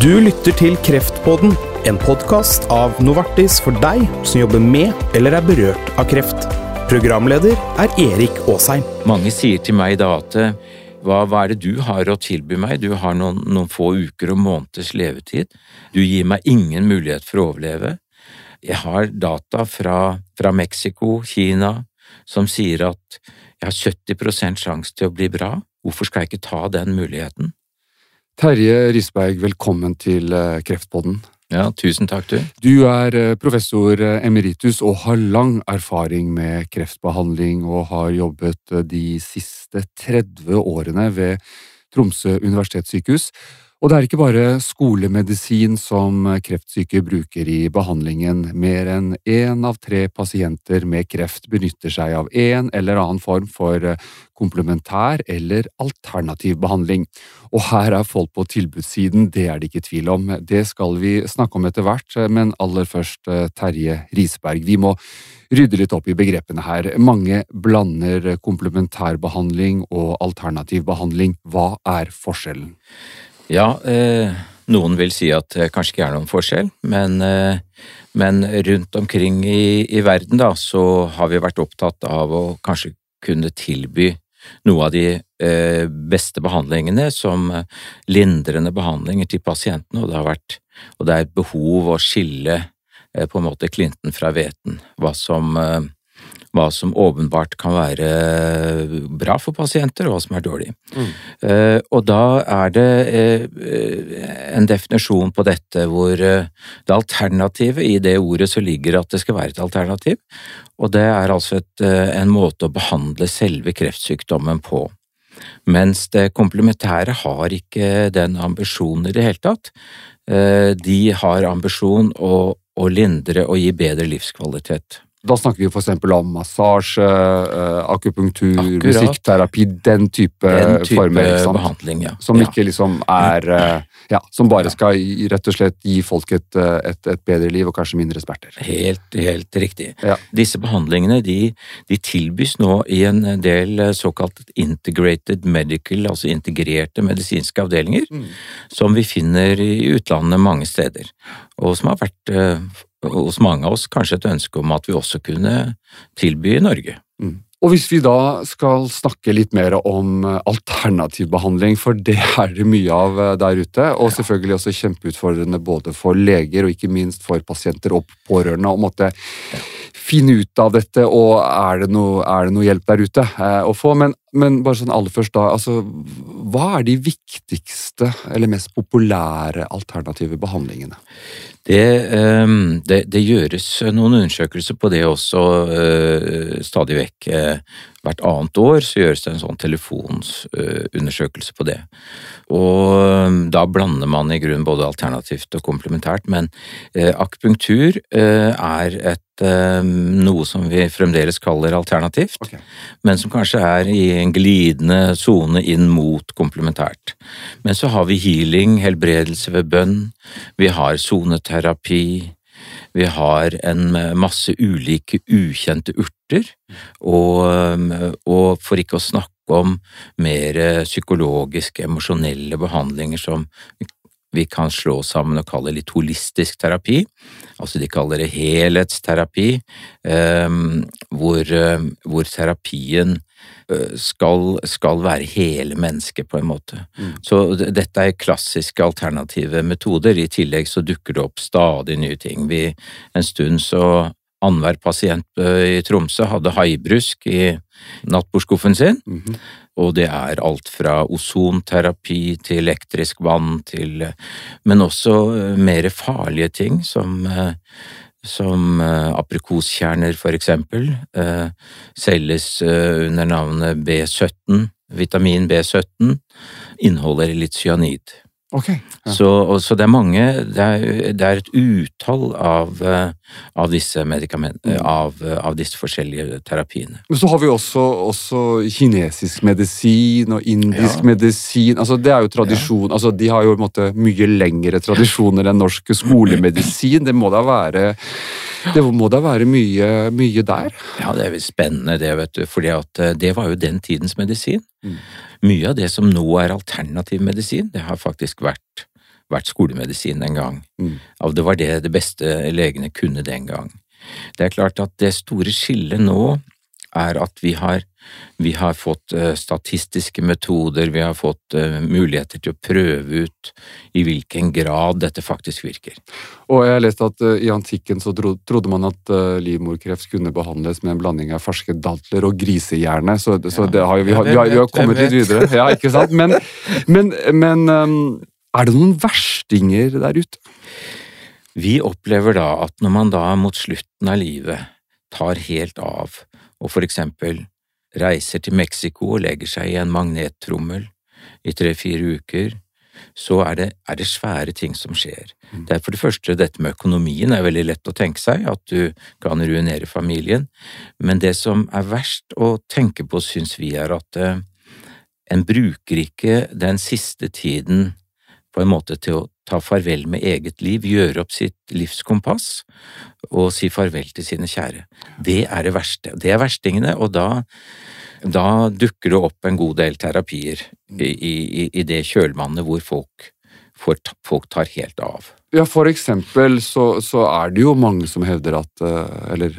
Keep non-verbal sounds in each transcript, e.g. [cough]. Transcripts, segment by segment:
Du lytter til Kreftpodden, en podkast av Novartis for deg som jobber med eller er berørt av kreft. Programleder er Erik Aasheim. Mange sier til meg da at hva, hva er det du har å tilby meg, du har noen, noen få uker og måneders levetid, du gir meg ingen mulighet for å overleve. Jeg har data fra, fra Mexico, Kina, som sier at jeg har 70% sjanse til å bli bra, hvorfor skal jeg ikke ta den muligheten? Terje Risberg, velkommen til eh, Kreftpodden. Ja, tusen takk, du. Du er eh, professor eh, emeritus og har lang erfaring med kreftbehandling og har jobbet de siste 30 årene ved Tromsø universitetssykehus. Og det er ikke bare skolemedisin som kreftsyke bruker i behandlingen. Mer enn én av tre pasienter med kreft benytter seg av en eller annen form for komplementær eller alternativ behandling. Og her er folk på tilbudssiden, det er det ikke tvil om. Det skal vi snakke om etter hvert, men aller først Terje Risberg. Vi må rydde litt opp i begrepene her. Mange blander komplementærbehandling og alternativ behandling. Hva er forskjellen? Ja, eh, noen vil si at det kanskje ikke er noen forskjell, men, eh, men rundt omkring i, i, verden da, så har vi vært opptatt av å kanskje kunne tilby noe av de eh, beste behandlingene som lindrende behandlinger til pasientene, og det har vært og det er behov å skille eh, på en måte klinten fra hveten, hva som eh, hva som åpenbart kan være bra for pasienter, og hva som er dårlig. Mm. Eh, og da er det eh, en definisjon på dette hvor eh, det alternativet i det ordet så ligger at det skal være et alternativ, og det er altså et, en måte å behandle selve kreftsykdommen på. Mens det komplementære har ikke den ambisjonen i det hele tatt. De har ambisjon å, å lindre og gi bedre livskvalitet. Da snakker vi eksempel om massasje, uh, akupunktur, Akkurat. musikkterapi, den type, den type former. behandling, ja. Som ikke liksom er Ja, som bare skal rett og slett gi folk et, eh, et, et bedre liv og kanskje mindre smerter. Helt, helt riktig. Ja. Disse behandlingene de, de, tilbys nå i en del såkalt integrated medical, altså integrerte medisinske avdelinger, mm. som vi finner i utlandet mange steder, og som har vært hos mange av oss kanskje et ønske om at vi også kunne tilby i Norge. Mm. Og hvis vi da skal snakke litt mer om eh, alternativ behandling, for det er det mye av eh, der ute, og selvfølgelig også kjempeutfordrende både for leger og ikke minst for pasienter og pårørende å måtte finne ut av dette, og er det noe, er det noe hjelp der ute eh, å få? Men, men, bare sånn aller først, da. Altså, hva er de viktigste eller mest populære alternative behandlingene? Det, ehm, det, det, gjøres noen undersøkelser på det også uh, stadig vekk. Uh, hvert annet år så gjøres det en sånn telefonsundersøkelse uh, på det. Og da blander man i grunnen både alternativt og komplementært, men akupunktur er et noe som vi fremdeles kaller alternativt, okay. men som kanskje er i en glidende sone inn mot komplementært. Men så har vi healing, helbredelse ved bønn, vi har soneterapi, vi har en masse ulike ukjente urter, og, og for ikke å snakke om mer psykologiske, emosjonelle behandlinger som vi kan slå sammen og kalle litt holistisk terapi. Altså de kaller det helhetsterapi, hvor, hvor terapien Eh, skal, skal, være hele mennesket, på en måte. Mm. Så dette er klassiske alternative metoder. I tillegg så dukker det opp stadig nye ting. Vi, en stund så annenhver pasient eh, i Tromsø hadde haibrusk i nattbordskuffen sin. Mm -hmm. Og det er alt fra ozonterapi til elektrisk vann til Men også eh, mer farlige ting som som uh, aprikoskjerner for eksempel, selges under navnet B17, vitamin B17, inneholder litt cyanid. Okay, ja. så, så, det er mange Det er, det er et utall av, av disse medikamentene, mm. av, av, disse forskjellige terapiene. Men så har vi også, også kinesisk medisin og indisk ja. medisin. altså Det er jo tradisjon ja. altså De har jo måte, mye lengre tradisjoner enn norsk skolemedisin. Det må da være det må da være mye, mye der? Ja, det er spennende det, vet du. For det var jo den tidens medisin. Mm. Mye av det som nå er alternativ medisin, det har faktisk vært vært skolemedisin en gang. Mm. Det var det det beste legene kunne den gang. Det er klart at det store skillet nå er at vi har, vi har fått uh, statistiske metoder, vi har fått uh, muligheter til å prøve ut i hvilken grad dette faktisk virker. Og jeg har lest at uh, i antikken så trodde man at livmorkreft kunne behandles med en blanding av ferske dadler og grisehjerne, så, så det har, vi, har, vi, har, vi, har, kommet litt videre. Ja, ikke sant? Men, men, men um, er det noen verstinger der ute? Vi opplever da at når man da mot slutten av livet tar helt av og for eksempel reiser til Mexico og legger seg i en magnettrommel i tre–fire uker, så er det, er det, svære ting som skjer. Mm. Det er for det første dette med økonomien er veldig lett å tenke seg, at du kan ruinere familien, men det som er verst å tenke på, syns vi, er at uh, en bruker ikke den siste tiden på en måte til å ta farvel med eget liv, gjøre opp sitt livskompass og si farvel til sine kjære. Det er det verste. Det er verstingene, og da, da dukker det opp en god del terapier i, i, i det kjølvannet hvor folk, folk tar helt av. Ja, for eksempel så, så, er det jo mange som hevder at eh, Eller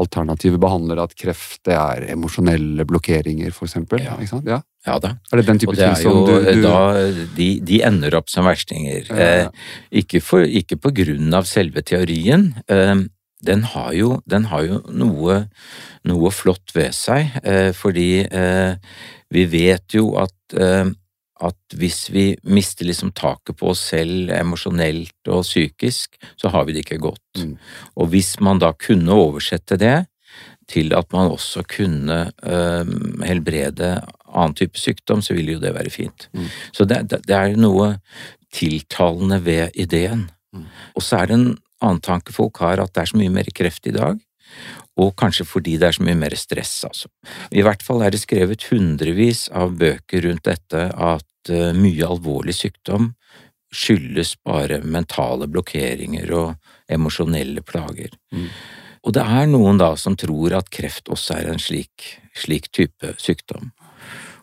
alternative behandlere at kreft det er emosjonelle blokkeringer, for eksempel. Ja. Ikke sant? Ja. ja da. Er det den type ting som du, du... Da, de, de, ender opp som verstinger. Ja. Eh, ikke, for, ikke, på grunn av selve teorien. Eh, den har jo, den har jo noe, noe, flott ved seg, eh, fordi eh, vi vet jo at eh, at hvis vi mister liksom taket på oss selv emosjonelt og psykisk, så har vi det ikke godt. Mm. Og hvis man da kunne oversette det til at man også kunne øh, helbrede annen type sykdom, så ville jo det være fint. Mm. Så det, det, er noe tiltalende ved ideen. Mm. Og så er det en annen tanke folk har, at det er så mye mer kreft i dag. Og kanskje fordi det er så mye mer stress, altså. I hvert fall er det skrevet hundrevis av bøker rundt dette at uh, mye alvorlig sykdom skyldes bare mentale blokkeringer og emosjonelle plager. Mm. Og det er noen da som tror at kreft også er en slik, slik type sykdom.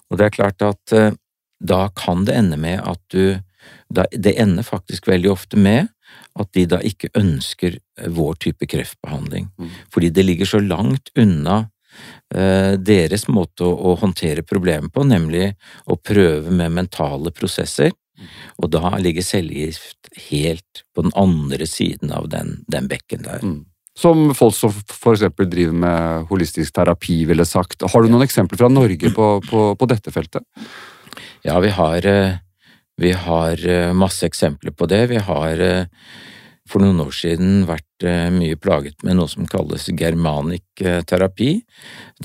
Og det er klart at uh, da kan det ende med at du Det ender faktisk veldig ofte med at de da ikke ønsker uh, vår type kreftbehandling, mm. fordi det ligger så langt unna Eh, deres måte å, håndtere problemet på, nemlig å prøve med mentale prosesser. Og da ligger cellegift helt på den andre siden av den, den bekken der. Mm. Som folk som eksempel driver med holistisk terapi ville sagt. Har du noen eksempler fra Norge på, på, på dette feltet? Ja, vi har, eh, vi har eh, masse eksempler på det. Vi har for noen år siden vært eh, mye plaget med noe som kalles germanic terapi.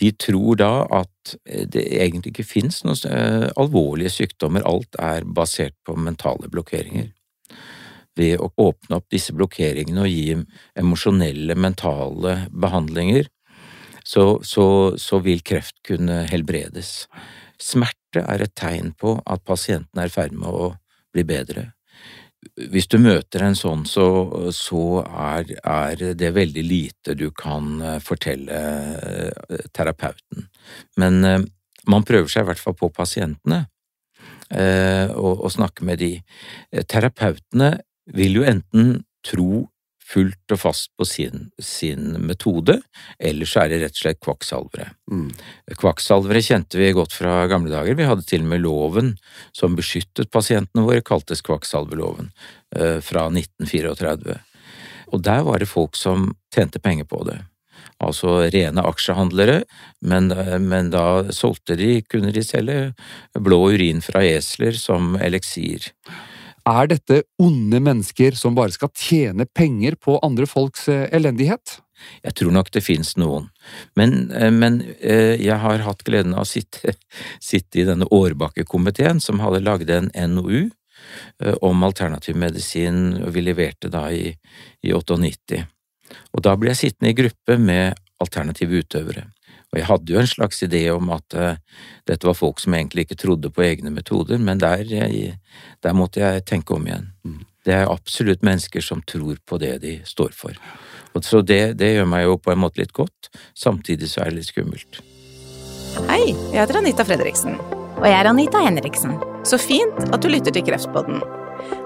De tror da at eh, det egentlig ikke finnes noen eh, alvorlige sykdommer, alt er basert på mentale blokkeringer. Ved å åpne opp disse blokkeringene og gi emosjonelle, mentale behandlinger, så, så, så vil kreft kunne helbredes. Smerte er et tegn på at pasienten er i ferd med å bli bedre hvis du møter en sånn, så, så er, er, det veldig lite du kan eh, fortelle eh, terapeuten. Men eh, man prøver seg i hvert fall på pasientene, og, og snakke med de. Terapeutene vil jo enten tro fullt og fast på sin, sin metode, eller så er det rett og slett kvakksalvere. Mm. Kvakksalvere kjente vi godt fra gamle dager, vi hadde til og med loven som beskyttet pasientene våre, kaltes kvakksalverloven, eh, fra 1934. Og der var det folk som tjente penger på det. Altså rene aksjehandlere, men, eh, men da solgte de, kunne de selge blå urin fra esler som eliksir. Er dette onde mennesker som bare skal tjene penger på andre folks eh, elendighet? Jeg tror nok det finnes noen, men, eh, men eh, jeg har hatt gleden av å sitte, [laughs] sitte i denne Årbakke-komiteen som hadde laget en NOU om alternativ medisin, og vi leverte da i, i 98. Og da ble jeg sittende i gruppe med alternative utøvere. Og jeg hadde jo en slags idé om at uh, dette var folk som egentlig ikke trodde på egne metoder, men der, jeg, der måtte jeg tenke om igjen. Mm. Det er absolutt mennesker som tror på det de står for. Og så det, det, gjør meg jo på en måte litt godt, samtidig så er det litt skummelt. Hei, jeg heter Anita Fredriksen. Og jeg er Anita Henriksen. Så fint at du lytter til Kreftpodden.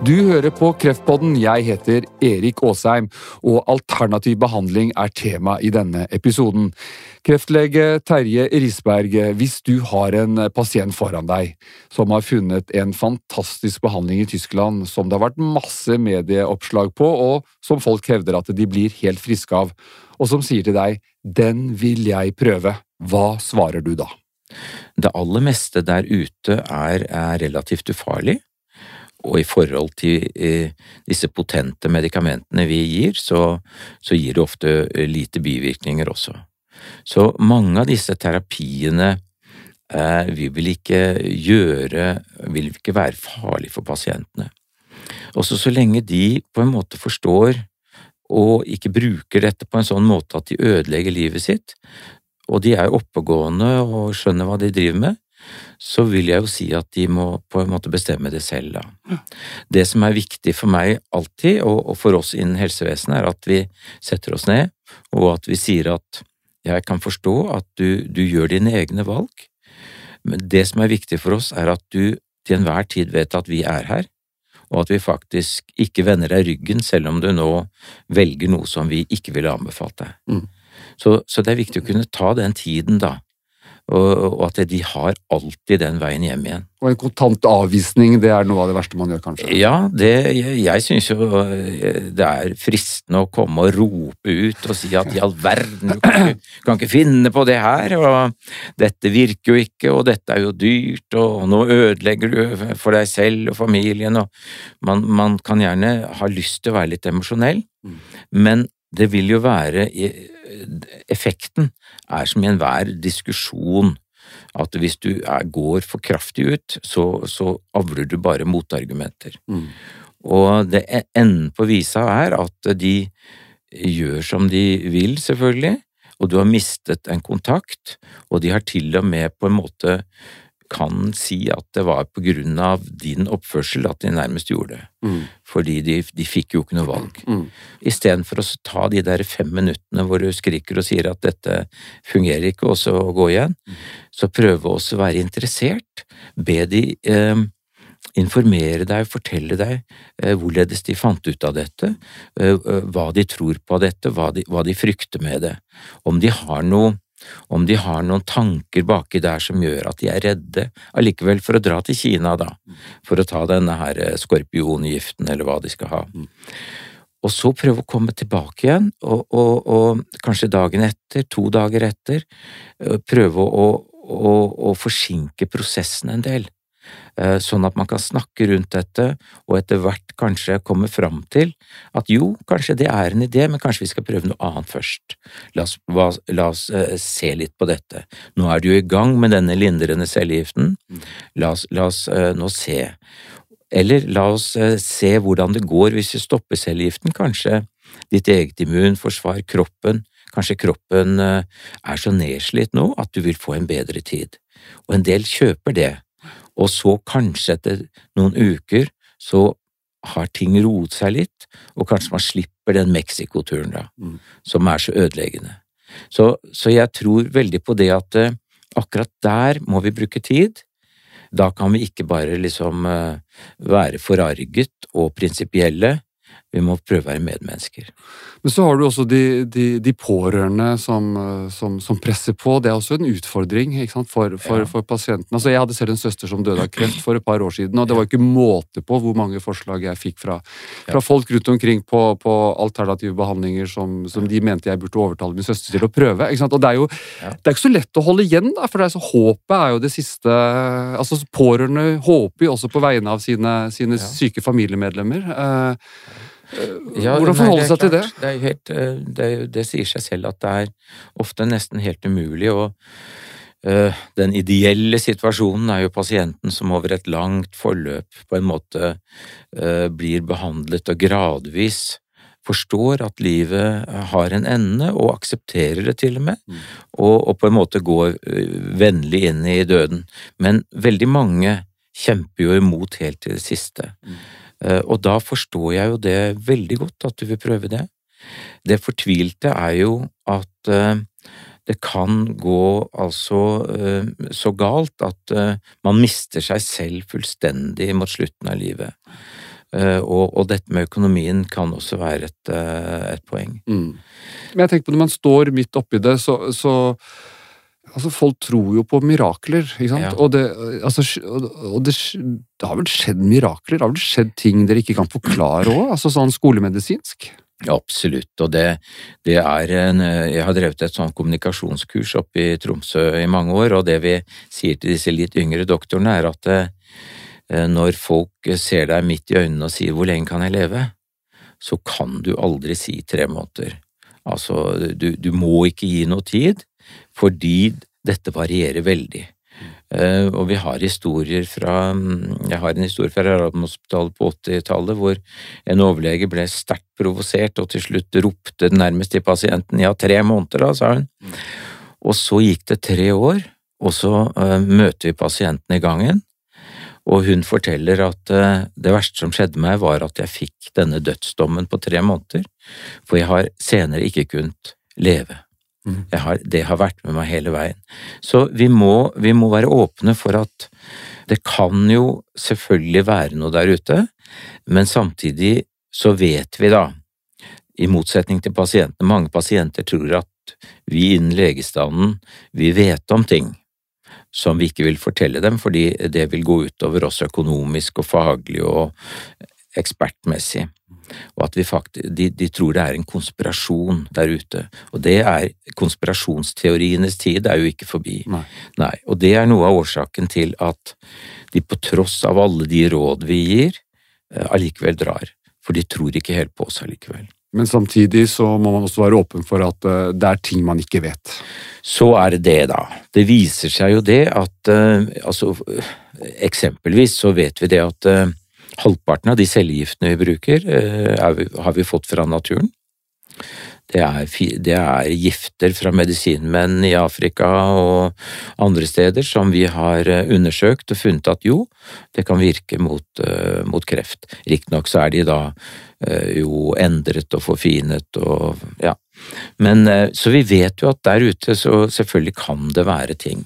Du hører på Kreftpodden, jeg heter Erik Aasheim, og alternativ behandling er tema i denne episoden. Kreftlege Terje Risberg, hvis du har en pasient foran deg som har funnet en fantastisk behandling i Tyskland som det har vært masse medieoppslag på, og som folk hevder at de blir helt friske av, og som sier til deg den vil jeg prøve, hva svarer du da? Det aller meste der ute er, er relativt ufarlig og i forhold til eh, disse potente medikamentene vi gir, så, så, gir det ofte eh, lite bivirkninger også. Så mange av disse terapiene eh, vi vil ikke gjøre, vil ikke være farlige for pasientene. Også så lenge de på en måte forstår og ikke bruker dette på en sånn måte at de ødelegger livet sitt, og de er oppegående og skjønner hva de driver med, så vil jeg jo si at de må på en måte bestemme det selv, da. Det som er viktig for meg alltid, og for oss innen helsevesenet, er at vi setter oss ned, og at vi sier at jeg kan forstå at du, du gjør dine egne valg, men det som er viktig for oss, er at du til enhver tid vet at vi er her, og at vi faktisk ikke vender deg ryggen selv om du nå velger noe som vi ikke ville anbefalt deg. Mm. Så, så, det er viktig å kunne ta den tiden, da, og at de har alltid den veien hjem igjen. Og en kontant avvisning, det er noe av det verste man gjør, kanskje? Ja, det, jeg, jeg syns jo eh, det er fristende å komme og rope ut og si at i all verden, du kan ikke, kan ikke finne på det her, og dette virker jo ikke, og dette er jo dyrt, og nå ødelegger du for deg selv og familien, og man, man kan gjerne ha lyst til å være litt emosjonell, mm. men det vil jo være Effekten er som i enhver diskusjon at hvis du er, går for kraftig ut, så, så avler du bare motargumenter. Mm. Og det e, enden på visa er at de gjør som de vil, selvfølgelig, og du har mistet en kontakt, og de har til og med på en måte kan si at det var på grunn av din oppførsel at de nærmest gjorde det. Mm. Fordi de, de, fikk jo ikke noe valg. Mm. Istedenfor å ta de der fem minuttene hvor du skriker og sier at dette fungerer ikke, og så gå igjen, mm. så prøve også å være interessert. Be de eh, informere deg, fortelle deg eh, hvorledes de fant ut av dette, eh, eh hva de tror på dette, hva de, hva de frykter med det. Om de har noe om de har noen tanker baki der som gjør at de er redde allikevel for å dra til Kina, da, for å ta denne her eh, skorpiongiften eller hva de skal ha. Mm. Og så prøve å komme tilbake igjen, og, og, og kanskje dagen etter, to dager etter, eh, prøve å, å, å forsinke prosessen en del. Eh, sånn at man kan snakke rundt dette, og etter hvert kanskje komme fram til at jo, kanskje det er en idé, men kanskje vi skal prøve noe annet først. La oss, la oss uh, se litt på dette. Nå er du jo i gang med denne lindrende cellegiften. La oss, la oss uh, nå se. Eller la oss se hvordan det går hvis vi stopper cellegiften. Kanskje ditt eget immunforsvar, kroppen, kanskje kroppen er så nedslitt nå at du vil få en bedre tid. Og en del kjøper det og så kanskje etter noen uker så har ting roet seg litt, og kanskje man slipper den Mexico-turen da, mm. som er så ødeleggende. Så, så, jeg tror veldig på det at uh, akkurat der må vi bruke tid. Da kan vi ikke bare liksom uh, være forarget og prinsipielle, vi må prøve å være medmennesker. Men så har du også de, de, de pårørende som, som, som, presser på. Det er også en utfordring for, for, ja. for, pasienten. Altså, jeg hadde selv en søster som døde av kreft for et par år siden, og det var ikke måte på hvor mange forslag jeg fikk fra, fra folk rundt omkring på, på alternative behandlinger som, som, de mente jeg burde overtale min søster til å prøve. Og det er jo det er ikke så lett å holde igjen, da, for det er så, håpet er jo det siste altså Pårørende håper jo også på vegne av sine, sine syke familiemedlemmer. Uh, ja, Hvordan forholde seg til det? Det, helt, eh, det, det, sier seg selv at det er ofte nesten helt umulig. og uh, Den ideelle situasjonen er jo pasienten som over et langt forløp på en måte uh, blir behandlet og gradvis forstår at livet har en ende, og aksepterer det til og med, og, og på en måte går øh, vennlig inn i døden. Men veldig mange kjemper jo imot helt til det siste. Eh, Og da forstår jeg jo det veldig godt, at du vil prøve det. Det fortvilte er jo at eh, det kan gå altså eh, så galt at eh, man mister seg selv fullstendig mot slutten av livet. Eh, Og, og dette med økonomien kan også være et, eh, et poeng. Mm. Men jeg tenker på når man står midt oppi det, så, så Altså, folk tror jo på mirakler, ikke sant? Ja. Og, det, altså, og det, det har vel skjedd mirakler? Det har vel skjedd ting dere ikke kan forklare òg? Altså sånn skolemedisinsk? Absolutt, og det, det er en Jeg har drevet et sånn kommunikasjonskurs oppe i Tromsø i mange år, og det vi sier til disse litt yngre doktorene, er at eh, når folk ser deg midt i øynene og sier 'hvor lenge kan jeg leve', så kan du aldri si tre måneder. Altså, du, du må ikke gi noe tid, fordi dette varierer veldig. Uh, og vi har historier fra Jeg har en historie fra Radiumhospitalet på 80-tallet hvor en overlege ble sterkt provosert og til slutt ropte nærmest til pasienten 'ja, tre måneder', da, sa hun. Og så gikk det tre år, og så uh, møter vi pasienten i gangen, og hun forteller at uh, det verste som skjedde meg, var at jeg fikk denne dødsdommen på tre måneder, for jeg har senere ikke kunnet leve. Jeg har, det har vært med meg hele veien. Så vi må, vi må være åpne for at det kan jo selvfølgelig være noe der ute, men samtidig så vet vi da, i motsetning til pasientene, mange pasienter tror at vi innen legestanden, vi vet om ting som vi ikke vil fortelle dem, fordi det vil gå utover oss økonomisk og faglig og ekspertmessig. Og at vi faktisk, de, de tror det er en konspirasjon der ute. Og det er konspirasjonsteorienes tid er jo ikke forbi. Nei. Nei. Og det er noe av årsaken til at de på tross av alle de råd vi gir, eh, allikevel drar. For de tror ikke helt på oss allikevel. Men samtidig så må man også være åpen for at eh, det er ting man ikke vet. Så er det det, da. Det viser seg jo det at eh, altså eksempelvis så vet vi det at halvparten av de cellegiftene vi bruker, eh, vi- har vi fått fra naturen. Det er, det er gifter fra medisinmenn i Afrika og andre steder som vi har eh, undersøkt og funnet at jo, det kan virke mot, eh, mot kreft. Riktignok så er de da jo endret og forfinet og ja. Men så vi vet jo at der ute så selvfølgelig kan det være ting.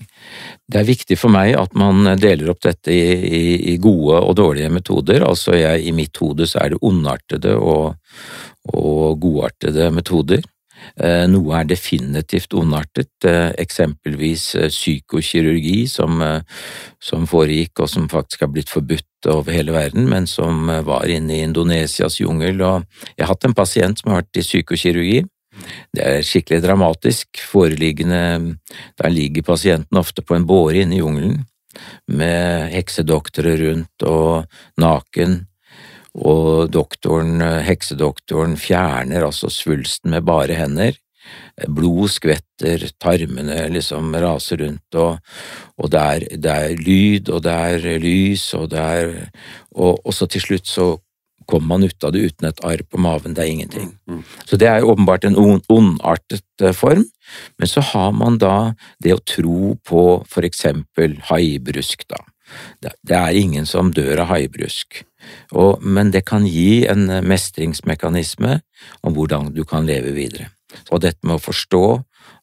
Det er viktig for meg at man deler opp dette i, i, i gode og dårlige metoder. Altså jeg, i mitt hode så er det ondartede og, og godartede metoder. Eh, Noe er definitivt ondartet, eh, eksempelvis eh, psykokirurgi som, som foregikk og som faktisk har blitt forbudt over hele verden, men som var inne i Indonesias jungel. Og jeg har hatt en pasient som har vært i psykokirurgi. Det er skikkelig dramatisk. Foreliggende Der ligger pasienten ofte på en båre inne i jungelen med heksedoktorer rundt og naken, og doktoren, heksedoktoren fjerner altså svulsten med bare hender. Blod skvetter, tarmene liksom raser rundt, og, og det, er, det er lyd, og det er lys, og det er Og, og så til slutt så kommer man ut av det uten et arr på maven, det er ingenting. Så det er jo åpenbart en ondartet eh, form, men så har man da det å tro på for eksempel haibrusk, da. Det, er ingen som dør av haibrusk, og, men det kan gi en eh, mestringsmekanisme om hvordan du kan leve videre. Og dette med å forstå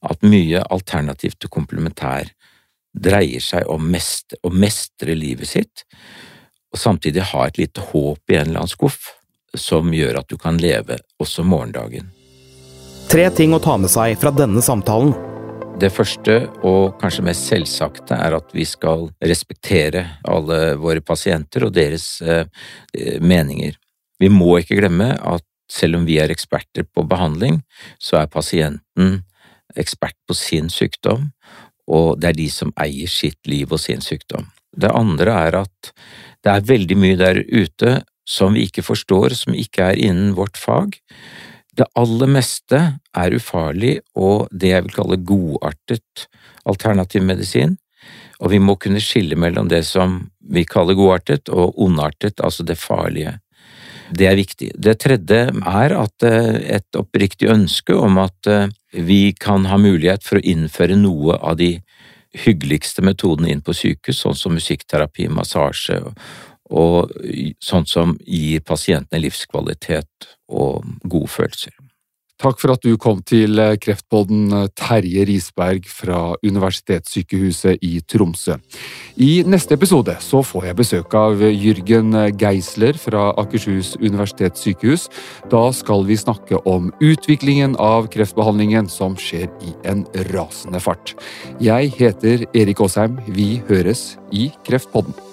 at mye alternativ til komplementær dreier seg om mest, å mestre livet sitt, og samtidig ha et lite håp i en eller annen skuff som gjør at du kan leve også morgendagen. Tre ting å ta med seg fra denne samtalen. Det første og kanskje mest selvsagte er at vi skal respektere alle våre pasienter og deres eh, meninger. Vi må ikke glemme at selv om vi er eksperter på behandling, så er pasienten ekspert på sin sykdom, og det er de som eier sitt liv og sin sykdom. Det andre er at det er veldig mye der ute som vi ikke forstår, som ikke er innen vårt fag. Det aller meste er ufarlig og det jeg vil kalle godartet alternativ medisin, og vi må kunne skille mellom det som vi kaller godartet og ondartet, altså det farlige. Det er viktig. Det tredje er at eh, et oppriktig ønske om at eh, vi kan ha mulighet for å innføre noe av de hyggeligste metodene inn på sykehus, sånn som musikkterapi, massasje og sånt som gir pasientene livskvalitet og gode følelser. Takk for at du kom til eh, Kreftpodden, eh, Terje Risberg fra Universitetssykehuset i Tromsø. I neste episode så får jeg besøk av Jørgen Geisler fra Akershus universitetssykehus. Da skal vi snakke om utviklingen av kreftbehandlingen som skjer i en rasende fart. Jeg heter Erik Aasheim. Vi høres i Kreftpodden.